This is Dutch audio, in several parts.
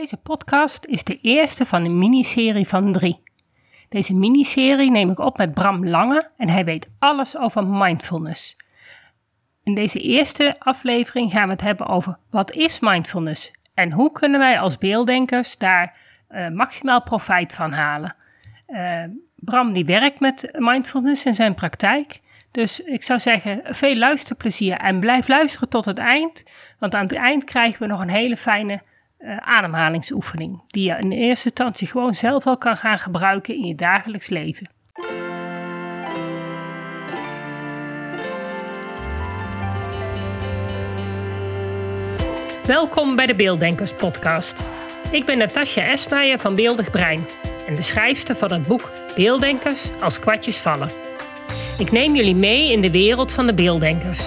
Deze podcast is de eerste van een miniserie van drie. Deze miniserie neem ik op met Bram Lange en hij weet alles over mindfulness. In deze eerste aflevering gaan we het hebben over wat is mindfulness en hoe kunnen wij als beelddenkers daar uh, maximaal profijt van halen. Uh, Bram die werkt met mindfulness in zijn praktijk. Dus ik zou zeggen, veel luisterplezier en blijf luisteren tot het eind. Want aan het eind krijgen we nog een hele fijne uh, ademhalingsoefening. Die je in eerste instantie gewoon zelf al kan gaan gebruiken in je dagelijks leven. Welkom bij de Beelddenkers Podcast. Ik ben Natasja Esmeijer van Beeldig Brein en de schrijfster van het boek Beelddenkers als kwartjes vallen. Ik neem jullie mee in de wereld van de beelddenkers.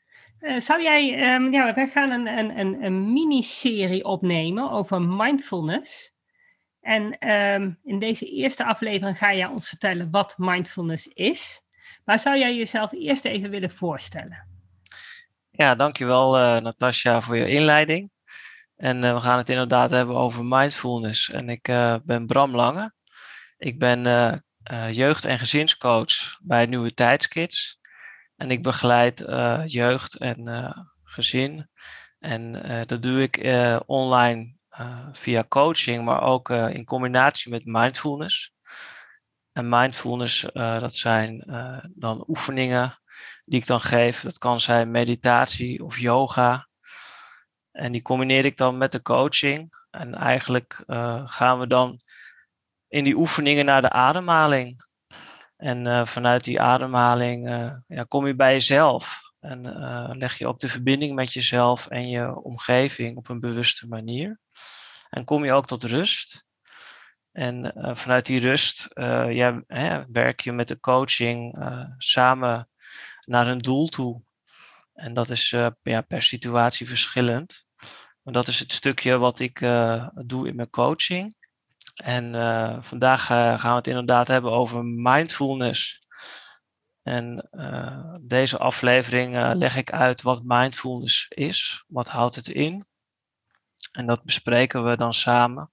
Uh, zou jij, um, ja, wij gaan een, een, een, een miniserie opnemen over mindfulness. En um, in deze eerste aflevering ga je ons vertellen wat mindfulness is. Maar zou jij jezelf eerst even willen voorstellen? Ja, dankjewel uh, Natasja voor je inleiding. En we gaan het inderdaad hebben over mindfulness. En ik ben Bram Lange. Ik ben jeugd- en gezinscoach bij Nieuwe Tijdskids. En ik begeleid uh, jeugd en uh, gezin. En dat doe ik online via coaching, maar ook in combinatie met mindfulness. En mindfulness, dat zijn dan oefeningen die ik dan geef. Dat kan zijn meditatie of yoga. En die combineer ik dan met de coaching. En eigenlijk gaan we dan in die oefeningen naar de ademhaling. En uh, vanuit die ademhaling uh, ja, kom je bij jezelf. En uh, leg je ook de verbinding met jezelf en je omgeving op een bewuste manier. En kom je ook tot rust. En vanuit die rust hè, werk je met de coaching samen naar een doel toe. En dat is ja, per situatie verschillend. Maar dat is het stukje wat ik doe in mijn coaching. En uh, vandaag uh, gaan we het inderdaad hebben over mindfulness. En uh, deze aflevering leg ik uit wat mindfulness is, wat houdt het in. En dat bespreken we dan samen.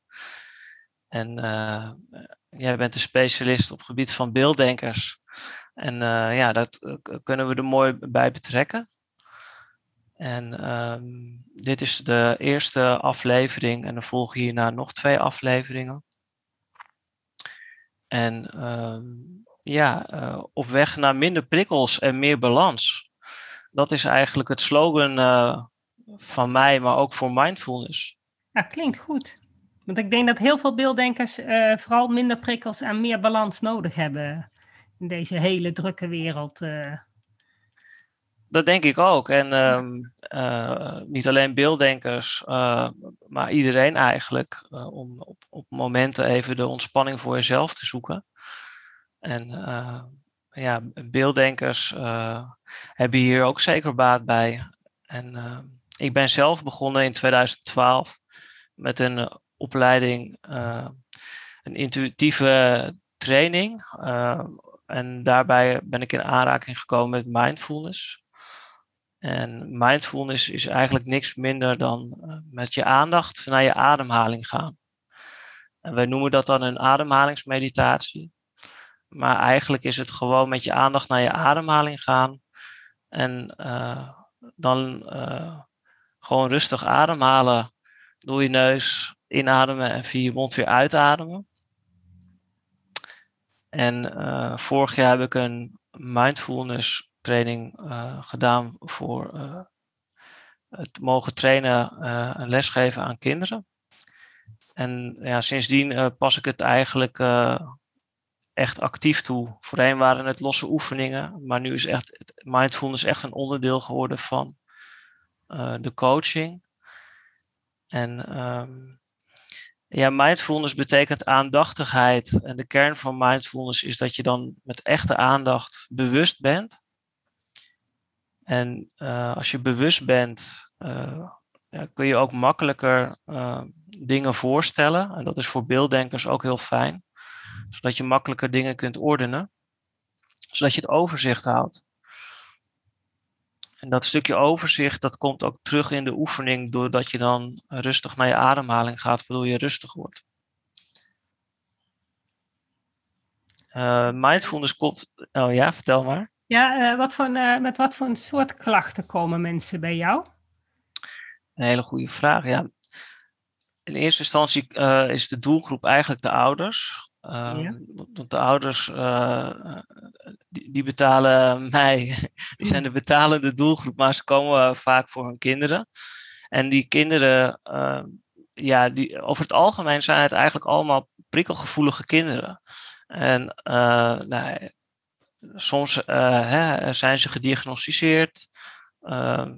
En jij bent een specialist op het gebied van beelddenkers. En ja, dat kunnen we er mooi bij betrekken. En um, dit is de eerste aflevering en er volgen hierna nog twee afleveringen. En uh, ja, uh, op weg naar minder prikkels en meer balans. Dat is eigenlijk het slogan uh, van mij, maar ook voor mindfulness. Ja, klinkt goed. Want ik denk dat heel veel beelddenkers uh, vooral minder prikkels en meer balans nodig hebben in deze hele drukke wereld. Dat denk ik ook. En um, niet alleen beelddenkers, maar iedereen eigenlijk, uh, om op, op momenten even de ontspanning voor jezelf te zoeken. En ja, beelddenkers hebben hier ook zeker baat bij. En ik ben zelf begonnen in 2012 met een opleiding, een intuïtieve training. en daarbij ben ik in aanraking gekomen met mindfulness. En mindfulness is eigenlijk niks minder dan uh, met je aandacht naar je ademhaling gaan. En wij noemen dat dan een ademhalingsmeditatie. Maar eigenlijk is het gewoon met je aandacht naar je ademhaling gaan. En uh, dan uh, gewoon rustig ademhalen door je neus, inademen en via je mond weer uitademen. En vorig jaar heb ik een mindfulness training uh, gedaan voor uh, het mogen trainen uh, en lesgeven aan kinderen. En ja, sindsdien pas ik het eigenlijk echt actief toe. Voorheen waren het losse oefeningen, maar nu is echt mindfulness echt een onderdeel geworden van de coaching. En um, Ja, mindfulness betekent aandachtigheid. En de kern van mindfulness is dat je dan met echte aandacht bewust bent. En uh, als je bewust bent, uh, ja, kun je ook makkelijker uh, dingen voorstellen. En dat is voor beelddenkers ook heel fijn. Zodat je makkelijker dingen kunt ordenen. Zodat je het overzicht houdt. En dat stukje overzicht, dat komt ook terug in de oefening doordat je dan rustig naar je ademhaling gaat, waardoor je rustig wordt. Mindfulness komt. Oh ja, vertel maar. Ja, uh, wat voor, uh, met wat voor een soort klachten komen mensen bij jou? Een hele goede vraag. Ja. In eerste instantie is de doelgroep eigenlijk de ouders. Uh, ja. Want de ouders uh, die, die, betalen mij, die zijn de betalende doelgroep, maar ze komen vaak voor hun kinderen. En die kinderen, uh, ja, die, over het algemeen zijn het eigenlijk allemaal prikkelgevoelige kinderen. En nou, soms hè, zijn ze gediagnosticeerd. Ehm,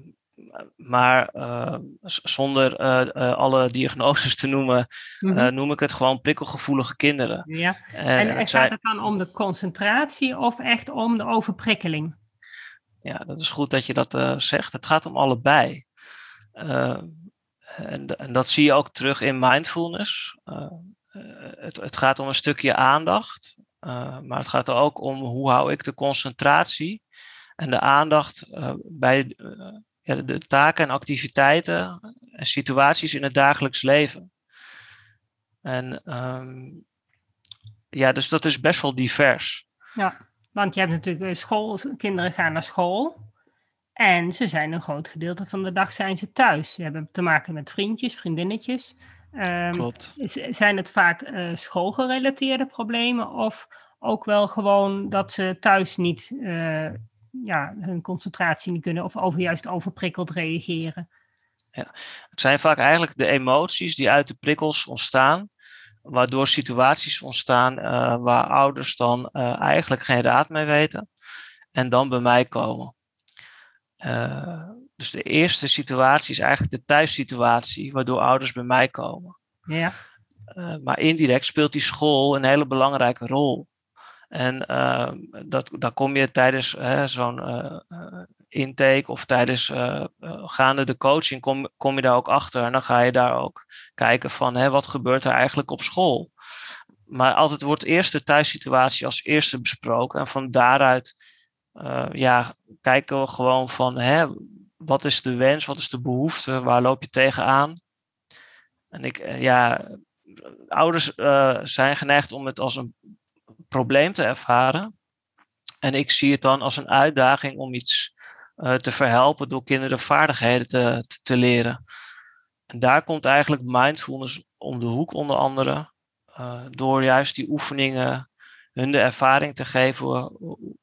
maar uh, zonder uh, uh, alle diagnoses te noemen, mm -hmm. noem ik het gewoon prikkelgevoelige kinderen. Ja. En, en gaat het dan om de concentratie of echt om de overprikkeling? Ja, dat is goed dat je dat zegt. Het gaat om allebei. En, en, dat zie je ook terug in mindfulness. Het, het, gaat om een stukje aandacht, maar het gaat er ook om hoe hou ik de concentratie en de aandacht bij ja, de, taken en activiteiten en situaties in het dagelijks leven. En um, ja, dus dat is best wel divers. Ja, want je hebt natuurlijk eh, school, kinderen gaan naar school. En ze zijn een groot gedeelte van de dag zijn ze thuis. Ze hebben te maken met vriendjes, vriendinnetjes. Um, Klopt. Zijn het vaak uh, schoolgerelateerde problemen of ook wel gewoon dat ze thuis niet uh, ja, hun concentratie niet kunnen of over, juist overprikkeld reageren. Ja, het zijn vaak eigenlijk de emoties die uit de prikkels ontstaan, waardoor situaties ontstaan uh, waar ouders dan eigenlijk geen raad mee weten en dan bij mij komen. Uh, dus de eerste situatie is eigenlijk de thuissituatie, waardoor ouders bij mij komen. Ja. maar indirect speelt die school een hele belangrijke rol. En uh, dat, daar kom je tijdens zo'n uh, intake of tijdens gaande de coaching, kom, kom je daar ook achter. En dan ga je daar ook kijken van hè, wat gebeurt er eigenlijk op school. Maar altijd wordt eerst de thuissituatie als eerste besproken. En van daaruit ja, kijken we gewoon van hè, wat is de wens, wat is de behoefte, waar loop je tegenaan. En ik, ja, ouders zijn geneigd om het als een probleem te ervaren. En ik zie het dan als een uitdaging om iets uh, te verhelpen door kinderen vaardigheden te, te, leren. En daar komt eigenlijk mindfulness om de hoek, onder andere, door juist die oefeningen hun de ervaring te geven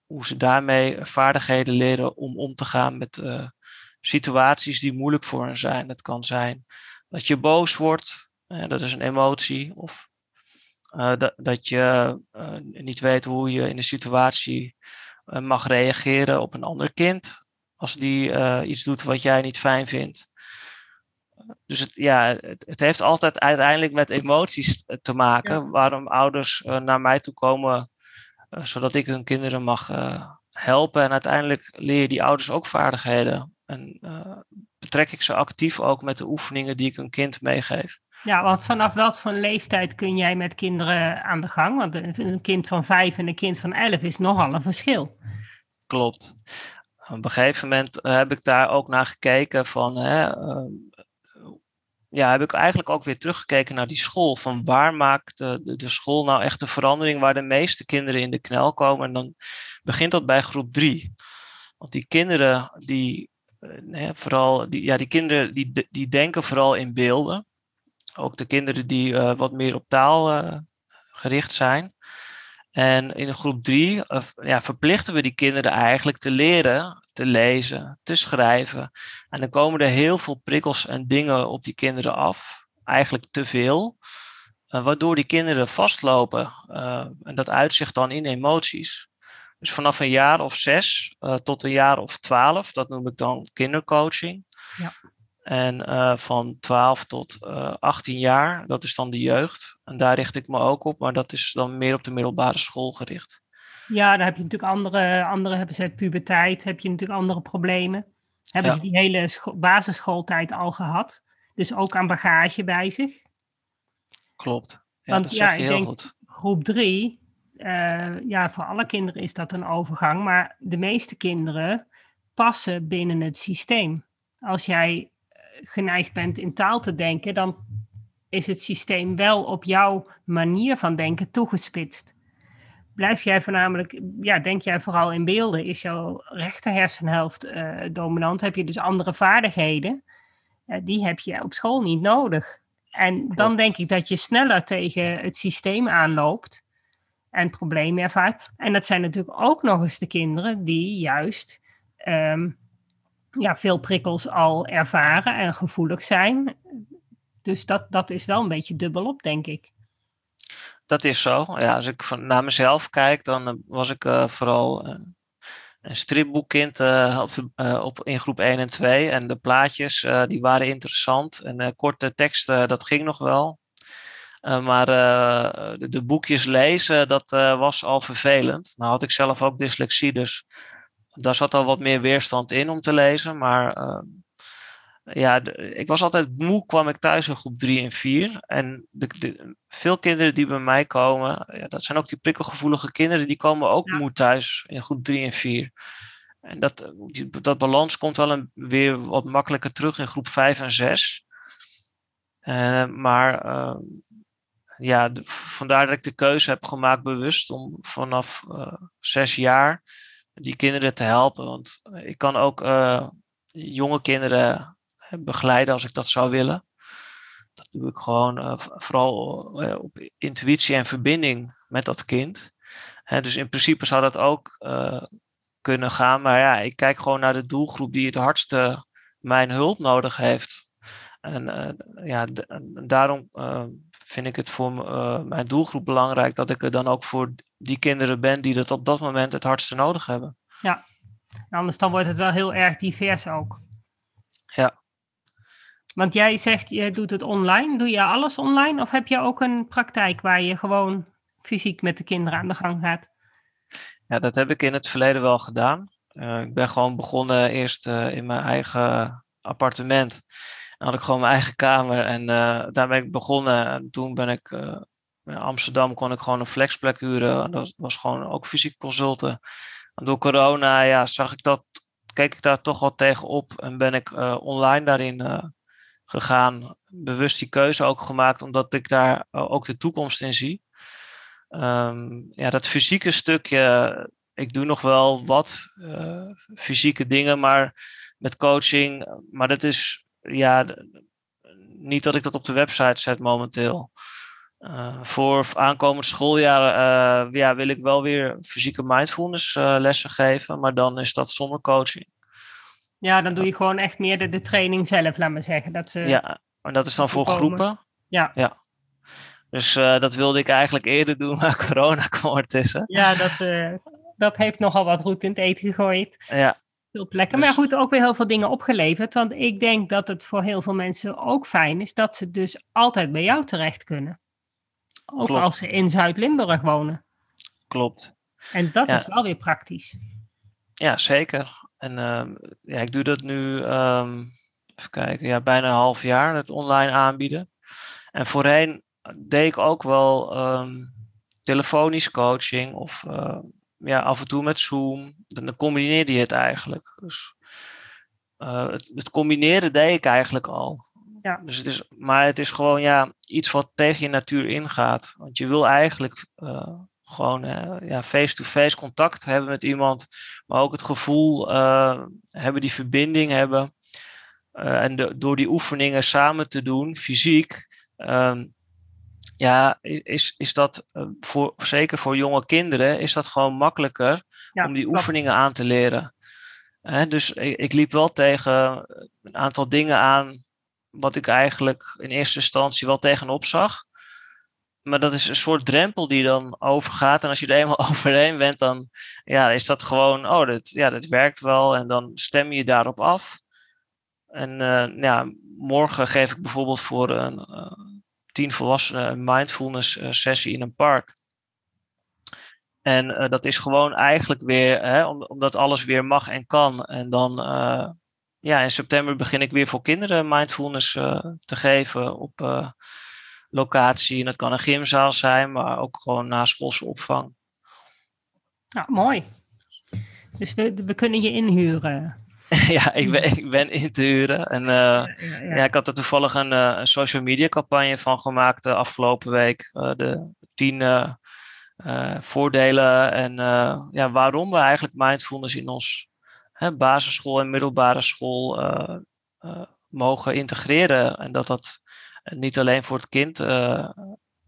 hoe ze daarmee vaardigheden leren om om te gaan met situaties die moeilijk voor hen zijn. Het kan zijn dat je boos wordt, dat is een emotie, of uh, dat, dat je uh, niet weet hoe je in een situatie uh, mag reageren op een ander kind. Als die iets doet wat jij niet fijn vindt. Dus het, ja, het, het, heeft altijd uiteindelijk met emoties te maken. Ja. Waarom ouders naar mij toe komen, zodat ik hun kinderen mag helpen. En uiteindelijk leer je die ouders ook vaardigheden. En betrek ik ze actief ook met de oefeningen die ik een kind meegeef. Ja, want vanaf wat voor leeftijd kun jij met kinderen aan de gang? Want een kind van vijf en een kind van elf is nogal een verschil. Klopt. Op een gegeven moment eh, heb ik daar ook naar gekeken van, hè, uh, ja, heb ik eigenlijk ook weer teruggekeken naar die school. Van waar maakt de, de, de, school nou echt de verandering waar de meeste kinderen in de knel komen? En dan begint dat bij groep drie. Want die kinderen, die, uh, vooral, die, ja, die kinderen die, die denken vooral in beelden ook de kinderen die uh, wat meer op taal uh, gericht zijn. En in groep drie ja, verplichten we die kinderen eigenlijk te leren, te lezen, te schrijven. En dan komen er heel veel prikkels en dingen op die kinderen af. Eigenlijk te veel. waardoor die kinderen vastlopen. en dat uitzicht dan in emoties. Dus vanaf een jaar of zes tot een jaar of twaalf, dat noem ik dan kindercoaching. Ja. En uh, van 12 tot uh, 18 jaar, dat is dan de jeugd. En daar richt ik me ook op, maar dat is dan meer op de middelbare school gericht. Ja, daar heb je natuurlijk andere, andere hebben ze puberteit, heb je natuurlijk andere problemen. Hebben ja. ze die hele basisschooltijd al gehad. Dus ook aan bagage bij zich. Klopt. Ja, Want, dat zeg je heel denk, goed. Groep 3, uh, ja, voor alle kinderen is dat een overgang. Maar de meeste kinderen passen binnen het systeem. Als jij geneigd bent in taal te denken, dan is het systeem wel op jouw manier van denken toegespitst. Blijf jij voornamelijk, ja, denk jij vooral in beelden? Is jouw rechter hersenhelft uh, dominant? Heb je dus andere vaardigheden? Uh, die heb je op school niet nodig. En dan denk ik dat je sneller tegen het systeem aanloopt en problemen ervaart. En dat zijn natuurlijk ook nog eens de kinderen die juist um, ja, veel prikkels al ervaren en gevoelig zijn. Dus dat, dat is wel een beetje dubbelop, denk ik. Dat is zo. Ja, als ik van, naar mezelf kijk, dan eh, was ik uh, vooral uh, een stripboekkind uh, op, in groep 1 en 2. En de plaatjes die waren interessant. En korte teksten, dat ging nog wel. Maar de, de, boekjes lezen, dat was al vervelend. Nou had ik zelf ook dyslexie, dus daar zat al wat meer weerstand in om te lezen. Maar ja, ik was altijd moe, kwam ik thuis in groep 3 en 4. En de, de, veel kinderen die bij mij komen, ja, dat zijn ook die prikkelgevoelige kinderen, die komen ook ja. moe thuis in groep 3 en 4. En dat, die, dat balans komt wel een, weer wat makkelijker terug in groep 5 en 6. Uh, maar uh, ja, vandaar dat ik de keuze heb gemaakt bewust om vanaf uh, zes jaar die kinderen te helpen. Want ik kan ook uh, jonge kinderen begeleiden als ik dat zou willen. Dat doe ik gewoon vooral op intuïtie en verbinding met dat kind. Dus in principe zou dat ook kunnen gaan. Maar ja, ik kijk gewoon naar de doelgroep die het hardste mijn hulp nodig heeft. En ja, daarom vind ik het voor mijn doelgroep belangrijk dat ik er dan ook voor die kinderen ben die dat op dat moment het hardste nodig hebben. Ja, anders dan wordt het wel heel erg divers ook. Ja. Want jij zegt, je doet het online. Doe je alles online? Of heb je ook een praktijk waar je gewoon fysiek met de kinderen aan de gang gaat? Ja, dat heb ik in het verleden wel gedaan. Uh, ik ben gewoon begonnen eerst uh, in mijn eigen appartement. Dan had ik gewoon mijn eigen kamer en uh, daar ben ik begonnen. En toen ben ik in Amsterdam kon ik gewoon een flexplek huren. Dat was gewoon ook fysiek consulten. En door corona ja, zag ik dat, keek ik daar toch wel tegenop en ben ik uh, online daarin gegaan. Bewust die keuze ook gemaakt, omdat ik daar ook de toekomst in zie. Um, ja, dat fysieke stukje, ik doe nog wel wat fysieke dingen, maar met coaching. Maar dat is ja, niet dat ik dat op de website zet momenteel. Uh, voor aankomend schooljaar uh, ja, wil ik wel weer fysieke mindfulness uh, lessen geven, maar dan is dat zonder coaching. Ja, dan doe je gewoon echt meer de, de training zelf, laat maar zeggen. Dat ze ja, en dat is dan voor komen. groepen. Ja. ja. Dus dat wilde ik eigenlijk eerder doen, maar corona kwam ertussen. Ja, dat, dat heeft nogal wat roet in het eten gegooid. Ja. Veel plekken. Dus... Maar goed, ook weer heel veel dingen opgeleverd. Want ik denk dat het voor heel veel mensen ook fijn is dat ze dus altijd bij jou terecht kunnen. Ook Klopt. als ze in Zuid-Limburg wonen. Klopt. En dat ja. is wel weer praktisch. Ja, zeker. En uh, ja, ik doe dat nu, um, even kijken, ja, bijna een half jaar, het online aanbieden. En voorheen deed ik ook wel um, telefonisch coaching of uh, ja, af en toe met Zoom. Dan, dan combineerde je het eigenlijk. Dus uh, het, het combineren deed ik eigenlijk al. Ja. Dus het is, maar het is gewoon ja, iets wat tegen je natuur ingaat. Want je wil eigenlijk uh, gewoon uh, ja, face-to-face contact hebben met iemand. Maar ook het gevoel hebben, die verbinding hebben. en de, door die oefeningen samen te doen, fysiek. Um, ja, is, is dat voor, zeker voor jonge kinderen, is dat gewoon makkelijker ja, om die klopt. oefeningen aan te leren. dus ik, ik liep wel tegen een aantal dingen aan wat ik eigenlijk in eerste instantie wel tegenop zag. Maar dat is een soort drempel die dan overgaat. En als je er eenmaal overheen bent, dan ja, is dat gewoon, oh, dat, ja, dat werkt wel. En dan stem je daarop af. en ja, morgen geef ik bijvoorbeeld voor een tien volwassenen een mindfulness sessie in een park. En dat is gewoon eigenlijk weer, hè, omdat alles weer mag en kan. En dan, ja, in september begin ik weer voor kinderen mindfulness te geven op locatie. En dat kan een gymzaal zijn, maar ook gewoon na schoolse opvang. Nou, mooi. Dus we, we kunnen je inhuren. ja, ik ben, ik ben in te huren. En uh, ja, ja, ik had er toevallig een, uh, een, social media campagne van gemaakt de afgelopen week. Uh, de tien voordelen en ja, waarom we eigenlijk mindfulness in ons hè, basisschool en middelbare school mogen integreren. En dat dat niet alleen voor het kind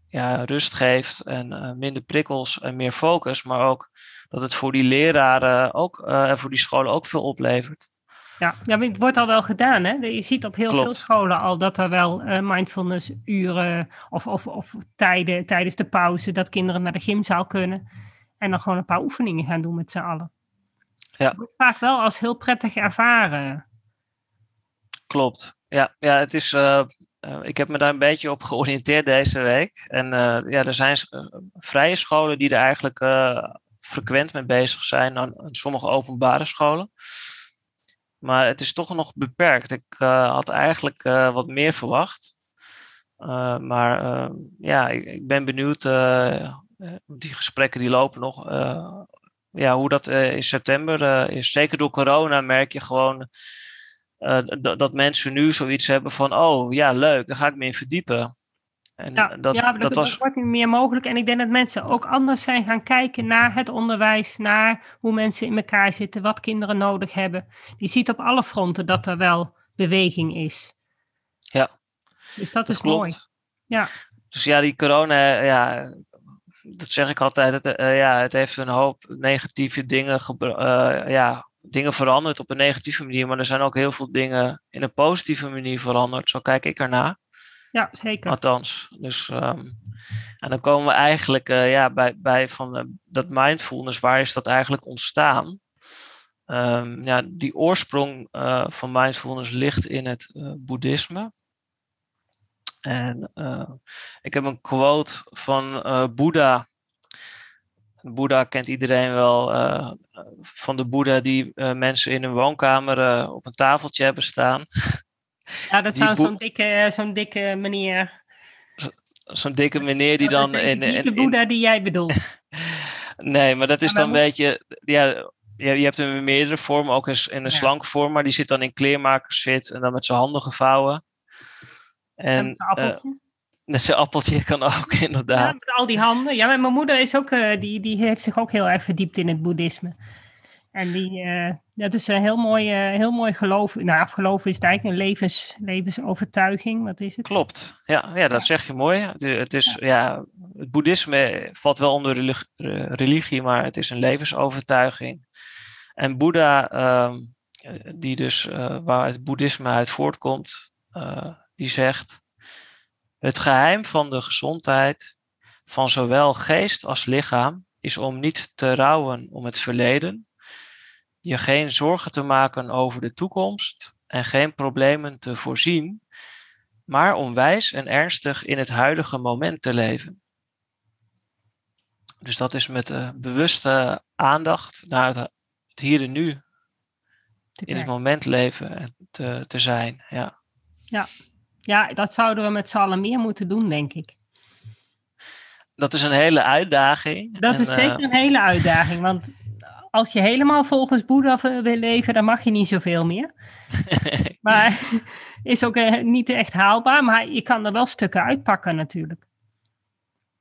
ja, rust geeft en minder prikkels en meer focus, maar ook dat het voor die leraren ook, uh, en voor die scholen ook veel oplevert. Ja, ja, het wordt al wel gedaan. Hè? Je ziet op heel veel scholen al dat er wel uh, mindfulness uren of, of, of tijden tijdens de pauze dat kinderen naar de gymzaal kunnen en dan gewoon een paar oefeningen gaan doen met z'n allen. Ja. Het wordt vaak wel als heel prettig ervaren. Klopt. Ja, ja het is, uh, ik heb me daar een beetje op georiënteerd deze week. En ja, er zijn vrije scholen die er eigenlijk frequent mee bezig zijn aan, sommige openbare scholen. Maar het is toch nog beperkt. Ik uh, had eigenlijk uh, wat meer verwacht. Uh, maar ja, ik, ik, ben benieuwd. die gesprekken die lopen nog. ja, hoe dat in september is. Zeker door corona merk je gewoon dat mensen nu zoiets hebben van: oh ja, leuk, daar ga ik me in verdiepen. En ja, dat, ja dat, was... wordt niet meer mogelijk. En ik denk dat mensen ook anders zijn gaan kijken naar het onderwijs, naar hoe mensen in elkaar zitten, wat kinderen nodig hebben. Je ziet op alle fronten dat er wel beweging is. Ja. Dus dat, is mooi. Ja. Dus ja, die corona, ja, dat zeg ik altijd, het, uh, ja, het heeft een hoop negatieve dingen, uh, ja, dingen veranderd op een negatieve manier, maar er zijn ook heel veel dingen in een positieve manier veranderd. Zo kijk ik ernaar. Ja, zeker. Althans. Dus, um, en dan komen we eigenlijk uh, ja, bij, bij van dat mindfulness, waar is dat eigenlijk ontstaan? Um, ja, die oorsprong uh, van mindfulness ligt in het boeddhisme. En ik heb een quote van Boeddha. Boeddha kent iedereen wel van de Boeddha die mensen in hun woonkamer op een tafeltje hebben staan. Ja, dat zou zo'n dikke, zo'n dikke meneer. Zo'n dikke meneer die dan. in, niet de Boeddha die jij bedoelt. nee, maar dat is dan een beetje. Ja, je, je hebt hem in meerdere vormen, ook in, in een slank vorm, maar die zit dan in kleermakerszit en dan met zijn handen gevouwen. En, met zijn appeltje. Uh, met zijn appeltje kan ook, inderdaad. Ja, met al die handen. Ja, mijn moeder is ook, uh, die, die heeft zich ook heel erg verdiept in het boeddhisme. En die, uh, dat is een heel mooi, uh, heel mooi geloof. Nou, afgeloven is het eigenlijk een levens, levensovertuiging. Wat is het? Klopt. Ja, ja dat zeg je mooi. Het, het is, ja. ja. het boeddhisme valt wel onder religie, maar het is een levensovertuiging. En Boeddha, uh, die dus, uh, waar het boeddhisme uit voortkomt, die zegt: Het geheim van de gezondheid van zowel geest als lichaam is om niet te rouwen om het verleden je geen zorgen te maken over de toekomst en geen problemen te voorzien, maar om wijs en ernstig in het huidige moment te leven. Dus dat is met de bewuste aandacht naar het, hier en nu, in het moment leven te, te zijn. Ja. Ja. ja, dat zouden we met z'n allen meer moeten doen, denk ik. Dat is een hele uitdaging. Dat is zeker eh, een hele uitdaging, want als je helemaal volgens Boeddha wil leven, dan mag je niet zoveel meer. maar is ook eh, niet echt haalbaar, maar je kan er wel stukken uitpakken natuurlijk.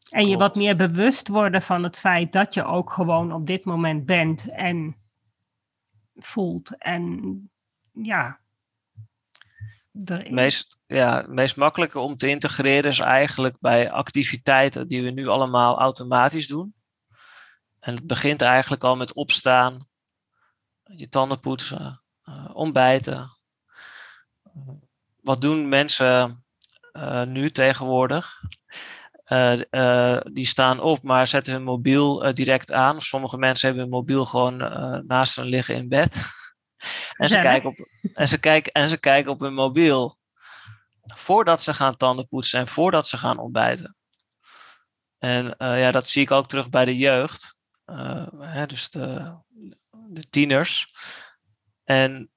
En je wat meer bewust worden van het feit dat je ook gewoon op dit moment bent en voelt. En ja. Het meest, ja, meest makkelijke om te integreren is eigenlijk bij activiteiten die we nu allemaal automatisch doen. En het begint eigenlijk al met opstaan, je tanden poetsen, uh, ontbijten. wat doen mensen uh, nu tegenwoordig? Uh, die staan op, maar zetten hun mobiel direct aan. Sommige mensen hebben hun mobiel gewoon naast hen liggen in bed. En ze, kijken op, en, ze kijken, en ze kijken op hun mobiel voordat ze gaan tanden poetsen en voordat ze gaan ontbijten. En ja, dat zie ik ook terug bij de jeugd. Hè, dus de, de tieners. En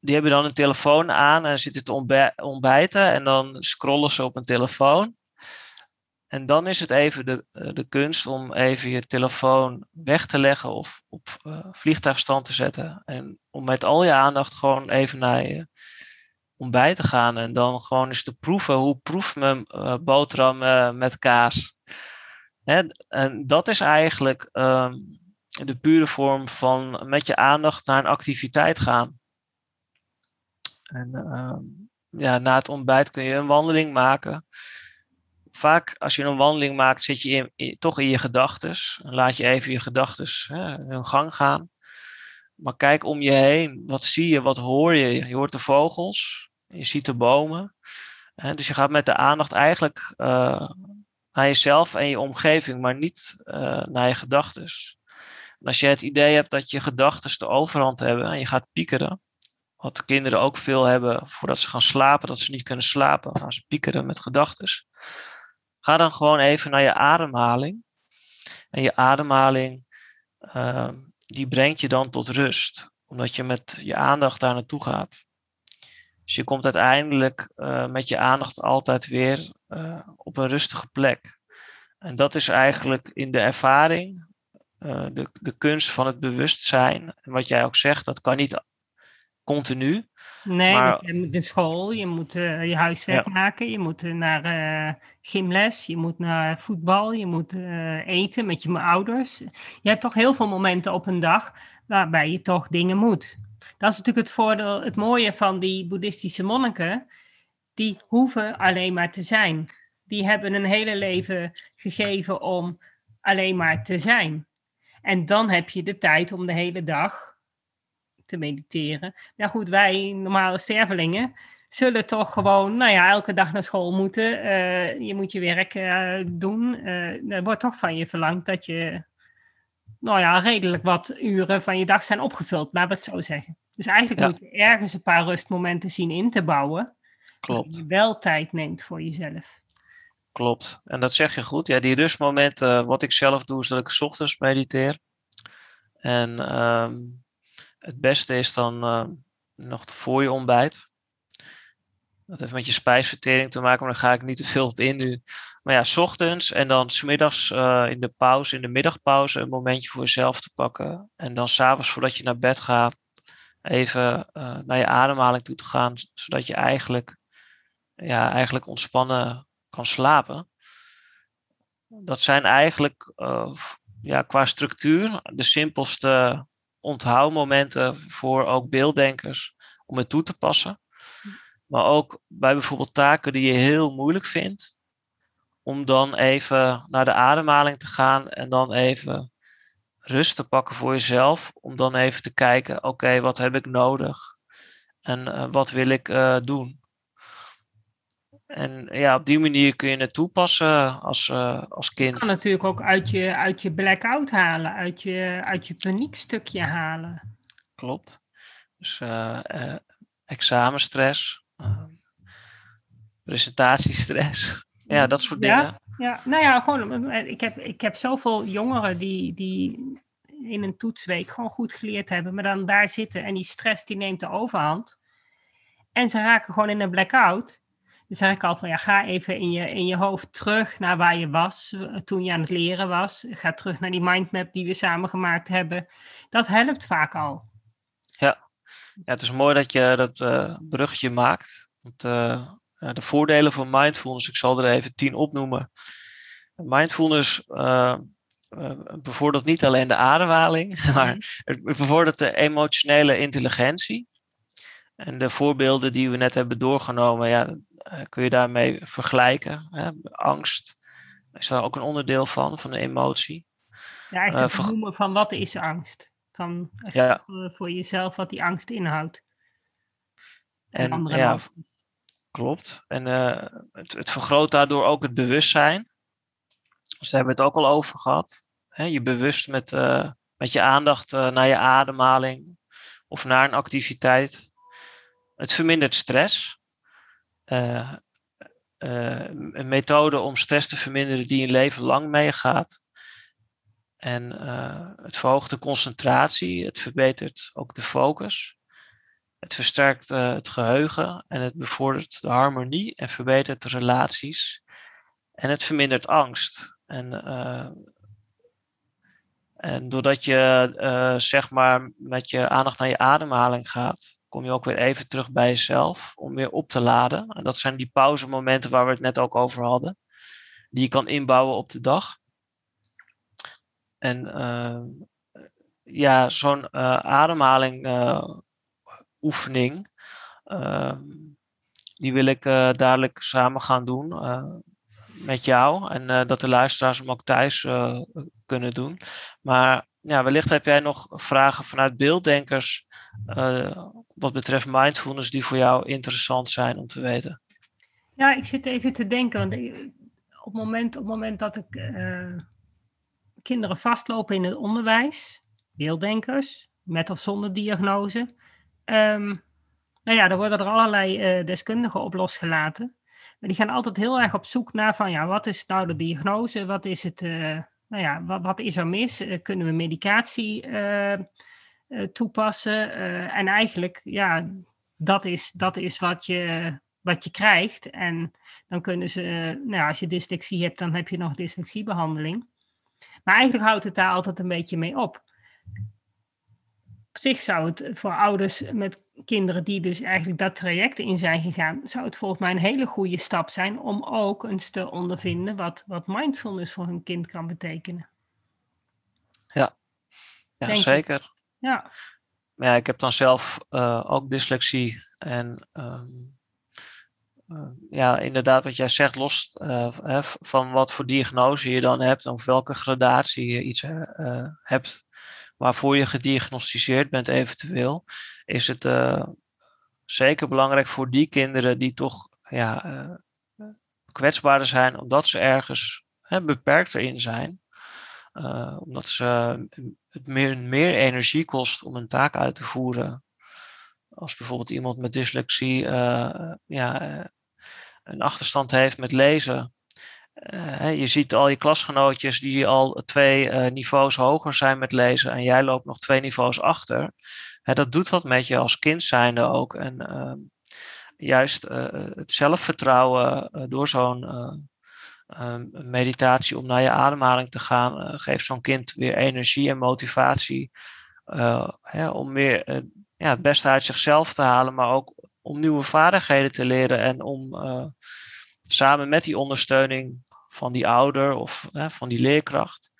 die hebben dan een telefoon aan en zitten te ontbijten en dan scrollen ze op een telefoon. En dan is het even de, eh, de kunst om even je telefoon weg te leggen of op uh, vliegtuigstand te zetten. En om met al je aandacht gewoon even naar je ontbijt te gaan. En dan gewoon eens te proeven hoe proeft mijn boterham met kaas. Hè? En dat is eigenlijk uh, de pure vorm van met je aandacht naar een activiteit gaan. En ehm, ja, na het ontbijt kun je een wandeling maken. Vaak als je een wandeling maakt, zit je in, toch in je gedachten. Laat je even je gedachten hun gang gaan. Maar kijk om je heen. Wat zie je? Wat hoor je? Je hoort de vogels. Je ziet de bomen. dus je gaat met de aandacht eigenlijk uh, naar jezelf en je omgeving, maar niet uh, naar je gedachten. En als je het idee hebt dat je gedachten de overhand hebben en je gaat piekeren, wat kinderen ook veel hebben voordat ze gaan slapen, dat ze niet kunnen slapen, gaan ze piekeren met gedachten. Ga dan gewoon even naar je ademhaling. En je ademhaling, uh, die brengt je dan tot rust, omdat je met je aandacht daar naartoe gaat. Dus je komt uiteindelijk uh, met je aandacht altijd weer uh, op een rustige plek. En dat is eigenlijk in de ervaring, uh, de, de kunst van het bewustzijn. En wat jij ook zegt, dat kan niet continu. Nee, maar, je moet naar school, je moet je huiswerk maken, je moet naar gymles, je moet naar voetbal, je moet eten met je ouders. Je hebt toch heel veel momenten op een dag waarbij je toch dingen moet. Dat is natuurlijk het voordeel, het mooie van die boeddhistische monniken. Die hoeven alleen maar te zijn. Die hebben een hele leven gegeven om alleen maar te zijn. En dan heb je de tijd om de hele dag te mediteren. Ja goed, wij normale stervelingen zullen toch gewoon, nou ja, elke dag naar school moeten. Uh, je moet je werk uh, doen. Uh, er wordt toch van je verlangd dat je, nou ja, redelijk wat uren van je dag zijn opgevuld, laten we het zo zeggen. Dus eigenlijk moet je ergens een paar rustmomenten zien in te bouwen. Klopt. Dat je wel tijd neemt voor jezelf. Klopt. En dat zeg je goed. Ja, die rustmomenten, wat ik zelf doe, is dat ik s ochtends mediteer. En um, het beste is dan uh, nog voor je ontbijt. Dat heeft met je spijsvertering te maken, maar daar ga ik niet te veel op in nu. Maar ja, s ochtends en dan smiddags uh, in de pauze, in de middagpauze, een momentje voor jezelf te pakken. En dan s'avonds voordat je naar bed gaat, even uh, naar je ademhaling toe te gaan, zodat je eigenlijk, ja, eigenlijk ontspannen kan slapen. Dat zijn eigenlijk uh, ja, qua structuur de simpelste onthoudmomenten voor ook beelddenkers om het toe te passen. Maar ook bij bijvoorbeeld taken die je heel moeilijk vindt, om dan even naar de ademhaling te gaan en dan even rust te pakken voor jezelf, om dan even te kijken, oké, wat heb ik nodig en uh, wat wil ik uh, doen. En ja, op die manier kun je het toepassen als, uh, als kind. Je kan natuurlijk ook uit je, uit je blackout halen, uit je, uit je paniekstukje halen. Klopt. Dus examenstress, presentatiestress, ja, dat soort ja, dingen. Ja, nou ja, gewoon, ik heb, ik heb zoveel jongeren die, die in een toetsweek gewoon goed geleerd hebben, maar dan daar zitten en die stress die neemt de overhand. En ze raken gewoon in een blackout. Dan zeg ik al van ja, ga even in je, in je hoofd terug naar waar je was eh, toen je aan het leren was. Ga terug naar die mindmap die we samen gemaakt hebben. Dat helpt vaak al. Ja, het is mooi dat je dat uh, bruggetje maakt. Want, uh, de voordelen van mindfulness, ik zal er even tien opnoemen. Mindfulness uh, bevordert niet alleen de ademhaling, maar het bevordert de emotionele intelligentie. En de voorbeelden die we net hebben doorgenomen, ja, kun je daarmee vergelijken. Hè? Angst is daar ook een onderdeel van, van de emotie. Ja, eigenlijk uh, noemen van wat is angst? Ja. voor jezelf wat die angst inhoudt. En, en ja, klopt. En uh, het, het, vergroot daardoor ook het bewustzijn. Dus daar hebben we het ook al over gehad. Je bewust met, met je aandacht naar je ademhaling of naar een activiteit. Het vermindert stress. Een methode om stress te verminderen die een leven lang meegaat. En het verhoogt de concentratie, het verbetert ook de focus. Het versterkt het geheugen en het bevordert de harmonie en verbetert de relaties. En het vermindert angst. En en doordat je zeg maar met je aandacht naar je ademhaling gaat, kom je ook weer even terug bij jezelf om weer op te laden. En dat zijn die pauzemomenten waar we het net ook over hadden, die je kan inbouwen op de dag. En uh, ja, zo'n uh, ademhaling oefening, ehm, die wil ik dadelijk samen gaan doen met jou. En dat de luisteraars hem ook thuis kunnen doen. Maar ja, wellicht heb jij nog vragen vanuit beelddenkers wat betreft mindfulness die voor jou interessant zijn om te weten. Ja, ik zit even te denken. Op, het moment, op moment dat ik kinderen vastlopen in het onderwijs, beelddenkers, met of zonder diagnose, um, nou ja, dan worden er allerlei uh, deskundigen op losgelaten. Maar die gaan altijd heel erg op zoek naar van ja, wat is nou de diagnose? Wat is het, nou ja, wat, is er mis? Eh, kunnen we medicatie eh, eh, toepassen? en eigenlijk, ja, dat is, dat is wat, je, wat je krijgt. En dan kunnen ze, nou, als je dyslexie hebt, dan heb je nog dyslexiebehandeling. Maar eigenlijk houdt het daar altijd een beetje mee op. Op zich zou het voor ouders met kinderen die dus eigenlijk dat traject in zijn gegaan, zou het volgens mij een hele goede stap zijn om ook eens te ondervinden wat, wat mindfulness voor hun kind kan betekenen. Ja, ja zeker. Ja. Maar ja, ik heb dan zelf uh, ook dyslexie en um, uh, ja, inderdaad wat jij zegt, los uh, van wat voor diagnose je dan hebt of welke gradatie je iets hebt waarvoor je gediagnosticeerd bent eventueel, is het zeker belangrijk voor die kinderen die toch ja, kwetsbaarder zijn, omdat ze ergens beperkter in zijn. Omdat ze het meer, meer energie kost om een taak uit te voeren. Als bijvoorbeeld iemand met dyslexie ja, een achterstand heeft met lezen, je ziet al je klasgenootjes die al twee niveaus hoger zijn met lezen en jij loopt nog twee niveaus achter. Dat doet wat met je als kind zijnde ook. En ehm, juist eh, het zelfvertrouwen door zo'n ehm, meditatie om naar je ademhaling te gaan, geeft zo'n kind weer energie en motivatie om weer ja, het beste uit zichzelf te halen, maar ook om nieuwe vaardigheden te leren en om samen met die ondersteuning van die ouder of van die leerkracht.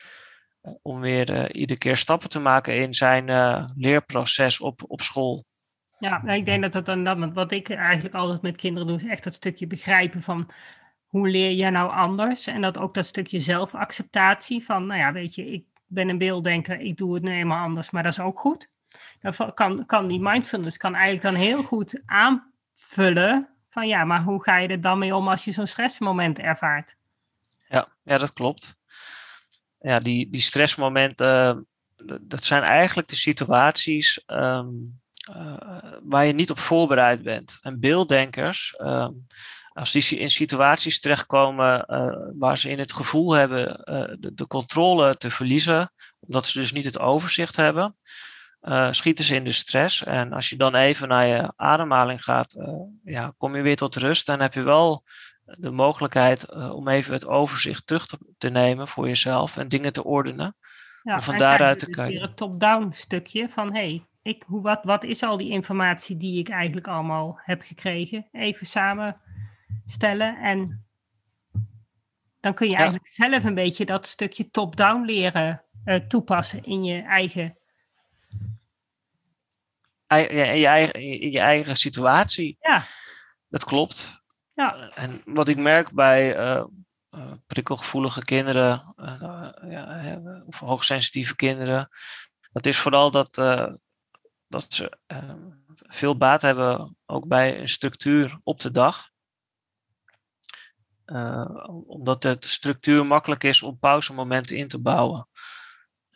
Eh, om weer uh, iedere keer stappen te maken in zijn leerproces op, op school. Ja, nou, ik denk dat dat dan, wat ik eigenlijk altijd met kinderen doe, is echt dat stukje begrijpen van hoe leer jij nou anders? En dat ook dat stukje zelfacceptatie van, nou ja, weet je, ik ben een beelddenker, ik doe het nu eenmaal anders, maar dat is ook goed. Dan kan, kan die mindfulness kan eigenlijk dan heel goed aanvullen van ja, maar hoe ga je er dan mee om als je zo'n stressmoment ervaart? Ja, ja, dat klopt. Ja, die, die stressmomenten, dat zijn eigenlijk de situaties ehm, eh, waar je niet op voorbereid bent. En beelddenkers, ehm, als die in situaties terechtkomen uh, waar ze in het gevoel hebben de, de, controle te verliezen, omdat ze dus niet het overzicht hebben, schieten ze in de stress. En als je dan even naar je ademhaling gaat, ja, kom je weer tot rust en heb je wel de mogelijkheid uh, om even het overzicht terug te, te, nemen voor jezelf en dingen te ordenen. Ja, om van daaruit te kijken. Weer het top-down stukje van hey, ik, hoe, wat, wat is al die informatie die ik eigenlijk allemaal heb gekregen? Even samenstellen en dan kun je ja. eigenlijk zelf een beetje dat stukje top-down leren uh, toepassen in je eigen. In, je eigen, in je eigen situatie. Ja. Dat klopt. Ja. En wat ik merk bij uh, uh, prikkelgevoelige kinderen, uh, ja, of hoogsensitieve kinderen, dat is vooral dat, dat ze veel baat hebben ook bij een structuur op de dag. omdat de structuur makkelijk is om pauzemomenten in te bouwen.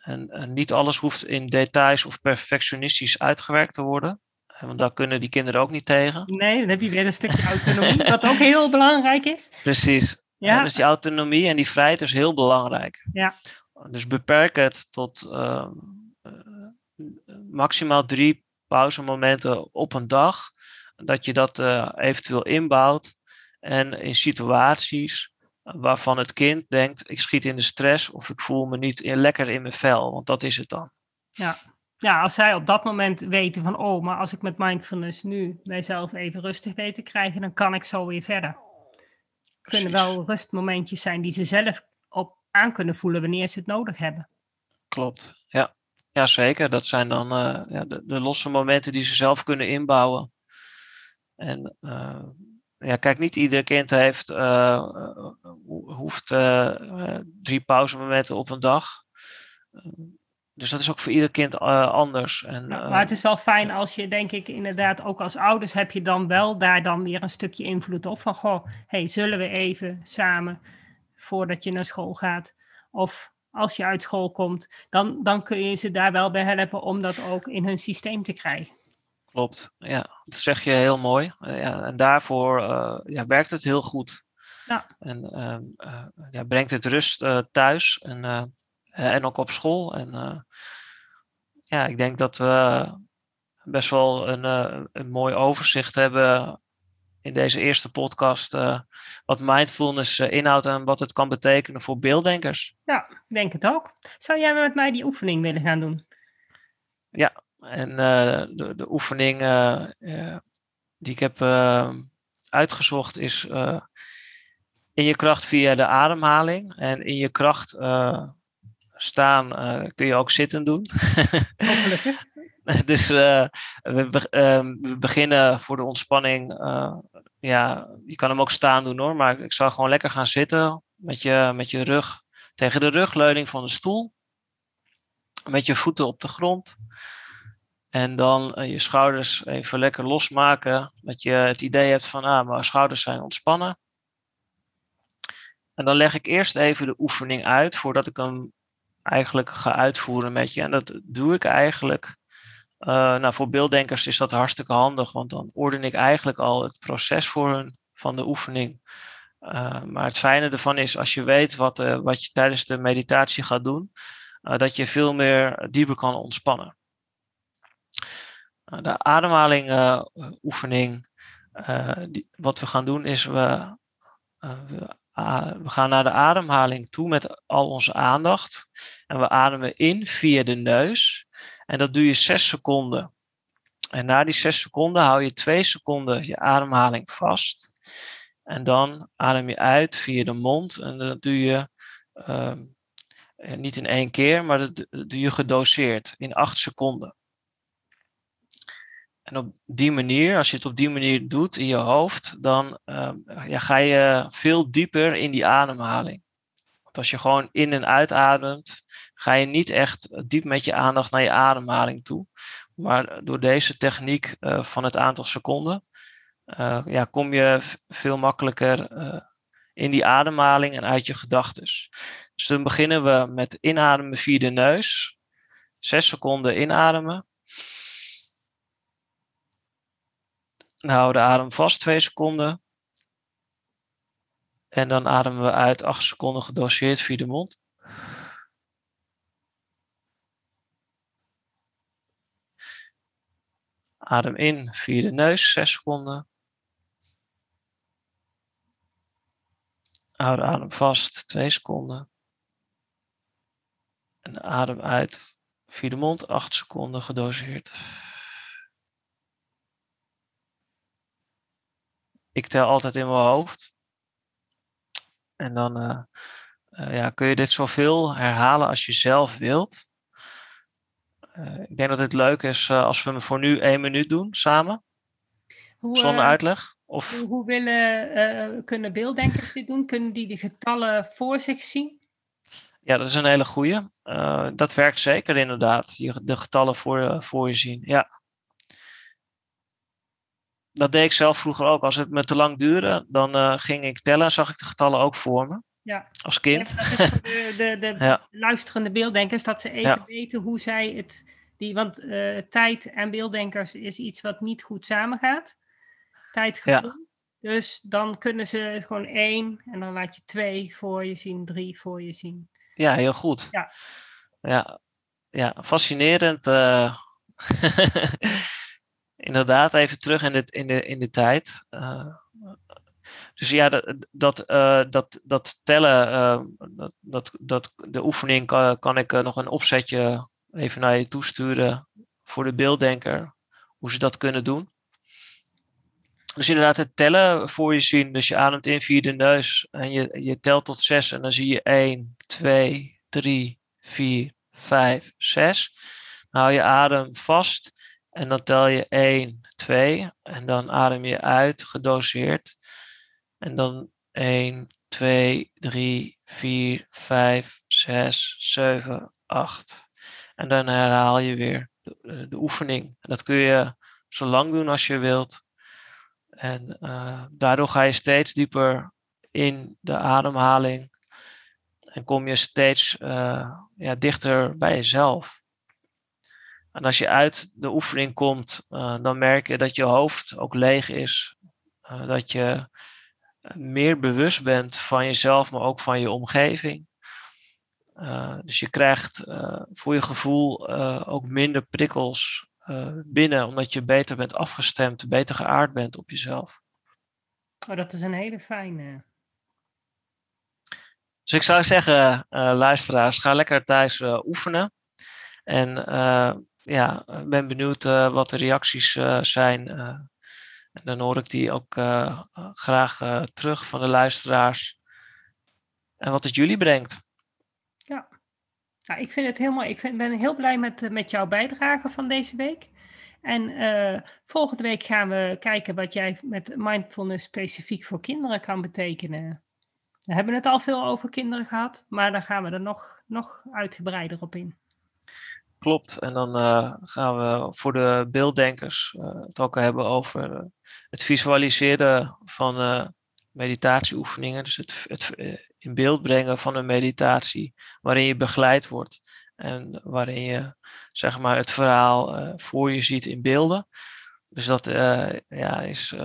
En, niet alles hoeft in details of perfectionistisch uitgewerkt te worden. Want daar kunnen die kinderen ook niet tegen. Nee, dan heb je weer een stukje autonomie, wat ook heel belangrijk is. Precies. Ja. dus die autonomie en die vrijheid is heel belangrijk. Ja. Dus beperk het tot uh, maximaal drie pauzemomenten op een dag. Dat je dat uh, eventueel inbouwt. En in situaties waarvan het kind denkt: ik schiet in de stress of ik voel me niet lekker in mijn vel. Want dat is het dan. Ja. ja, als zij op dat moment weten van: oh, maar als ik met mindfulness nu mijzelf even rustig weet te krijgen, dan kan ik zo weer verder. Het kunnen wel rustmomentjes zijn die ze zelf op aan kunnen voelen wanneer ze het nodig hebben. Klopt, ja. Ja, zeker. Dat zijn dan uh, ja, de, de, losse momenten die ze zelf kunnen inbouwen. En uh, ja, kijk, niet ieder kind heeft, uh, hoeft drie pauzemomenten op een dag. dus dat is ook voor ieder kind anders. En, maar het is wel fijn als je, denk ik, inderdaad, ook als ouders heb je dan wel daar dan weer een stukje invloed op. Van, goh, hey, zullen we even samen voordat je naar school gaat? Of als je uit school komt, dan, dan kun je ze daar wel bij helpen om dat ook in hun systeem te krijgen. Klopt, ja, dat zeg je heel mooi. Eh, ja, en daarvoor uh, ja, werkt het heel goed. Ja. En uh, ja, brengt het rust thuis en, en ook op school. En ja, ik denk dat we best wel een, een mooi overzicht hebben in deze eerste podcast uh, wat mindfulness uh, inhoudt en wat het kan betekenen voor beelddenkers. Ja, denk het ook. Zou jij met mij die oefening willen gaan doen? Ja, en uh, de, de, oefening die ik heb uitgezocht is in je kracht via de ademhaling. En in je kracht staan kun je ook zitten doen. Dus we, uh, we, beginnen voor de ontspanning. Ja, je kan hem ook staan doen hoor, maar ik zou gewoon lekker gaan zitten met je, met je rug tegen de rugleuning van de stoel. Met je voeten op de grond. En dan je schouders even lekker losmaken. Dat je het idee hebt van, ah, mijn schouders zijn ontspannen. En dan leg ik eerst even de oefening uit voordat ik hem eigenlijk ga uitvoeren met je. En dat doe ik eigenlijk uh, nou, voor beelddenkers is dat hartstikke handig, want dan orden ik eigenlijk al het proces voor hun van de oefening. Uh, maar het fijne ervan is, als je weet wat, wat je tijdens de meditatie gaat doen, dat je veel meer dieper kan ontspannen. De ademhaling oefening, die, wat we gaan doen is, we, we, we gaan naar de ademhaling toe met al onze aandacht. En we ademen in via de neus. En dat doe je 6 seconden. En na die 6 seconden hou je 2 seconden je ademhaling vast. En dan adem je uit via de mond. En dat doe je uh, niet in één keer, maar dat doe je gedoseerd in 8 seconden. En op die manier, als je het op die manier doet in je hoofd, dan uh, ja, ga je veel dieper in die ademhaling. Want als je gewoon in en uitademt, ga je niet echt diep met je aandacht naar je ademhaling toe. Maar door deze techniek uh, van het aantal seconden, uh, ja, kom je veel makkelijker uh, in die ademhaling en uit je gedachten. Dus dan beginnen we met inademen via de neus. Zes seconden inademen. Houden de adem vast twee seconden. En dan ademen we uit acht seconden gedoseerd via de mond. Adem in via de neus, 6 seconden. Houd adem vast, 2 seconden. En adem uit via de mond, 8 seconden gedoseerd. Ik tel altijd in mijn hoofd. En dan uh, uh, ja, kun je dit zoveel herhalen als je zelf wilt. Uh, ik denk dat het leuk is als we hem voor nu één minuut doen samen. Hoe, zonder uitleg. Of... Hoe, hoe willen, kunnen beelddenkers dit doen? Kunnen die de getallen voor zich zien? Ja, dat is een hele goeie. dat werkt zeker inderdaad. De getallen voor, voor je zien. Ja dat deed ik zelf vroeger ook. Als het me te lang duurde, dan uh, ging ik tellen en zag ik de getallen ook voor me. Ja. Als kind. dat is voor de, de, de Ja. luisterende beelddenkers, dat ze even Ja. weten hoe zij het... Die, want eh, tijd en beelddenkers is iets wat niet goed samengaat. Tijdgevoel. Dus dan kunnen ze gewoon één en dan laat je twee voor je zien, drie voor je zien. Ja, heel goed. Ja. Ja, ja fascinerend. eh. Inderdaad, even terug in de, in de, in de tijd. Eh, dus ja, dat, dat, eh, dat, dat tellen, eh, dat, dat, dat, de oefening kan, ik nog een opzetje even naar je toesturen voor de beelddenker, hoe ze dat kunnen doen. Dus inderdaad, het tellen voor je zien. Dus je ademt in via de neus en je, je telt tot zes en dan zie je 1, 2, 3, 4, 5, 6. Dan hou je adem vast en dan tel je 1, 2 en dan adem je uit, gedoseerd. En dan 1, 2, 3, 4, 5, 6, 7, 8. En dan herhaal je weer de, de oefening. En dat kun je zo lang doen als je wilt. En uh, daardoor ga je steeds dieper in de ademhaling. En kom je steeds uh, ja, dichter bij jezelf. En als je uit de oefening komt, uh, dan merk je dat je hoofd ook leeg is. dat je meer bewust bent van jezelf, maar ook van je omgeving. dus je krijgt voor je gevoel ook minder prikkels binnen, omdat je beter bent afgestemd, beter geaard bent op jezelf. Oh, dat is een hele fijne. Dus ik zou zeggen, luisteraars, ga lekker thuis oefenen. En ja, ben benieuwd wat de reacties zijn. en dan hoor ik die ook graag terug van de luisteraars. En wat het jullie brengt. Ja. Ja, ik vind het helemaal. Ik vind, ben heel blij met, met jouw bijdrage van deze week. En volgende week gaan we kijken wat jij met mindfulness specifiek voor kinderen kan betekenen. We hebben het al veel over kinderen gehad, maar dan gaan we er nog, nog uitgebreider op in. Klopt, en dan uh, gaan we voor de beelddenkers uh, het ook hebben over het visualiseren van meditatieoefeningen. Dus het, het in beeld brengen van een meditatie waarin je begeleid wordt en waarin je zeg maar het verhaal voor je ziet in beelden. Dus dat ja, is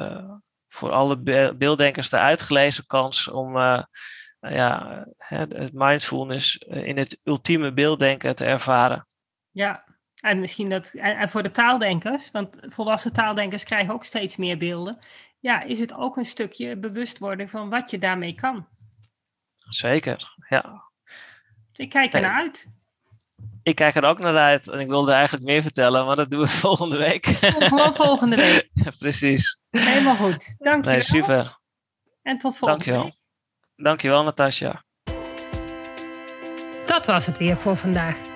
voor alle be beelddenkers de uitgelezen kans om ja, het mindfulness in het ultieme beelddenken te ervaren. Ja, en misschien dat en, voor de taaldenkers, want volwassen taaldenkers krijgen ook steeds meer beelden. Ja, is het ook een stukje bewustwording van wat je daarmee kan. Zeker, ja. Dus ik kijk er naar uit. Ik kijk er ook naar uit en ik wilde eigenlijk meer vertellen, maar dat doen we volgende week. Gewoon volgende week. Precies. Helemaal goed. Dank je nee, wel. super. En tot volgende Dankjewel. week. Dankjewel, Natasja. Dat was het weer voor vandaag.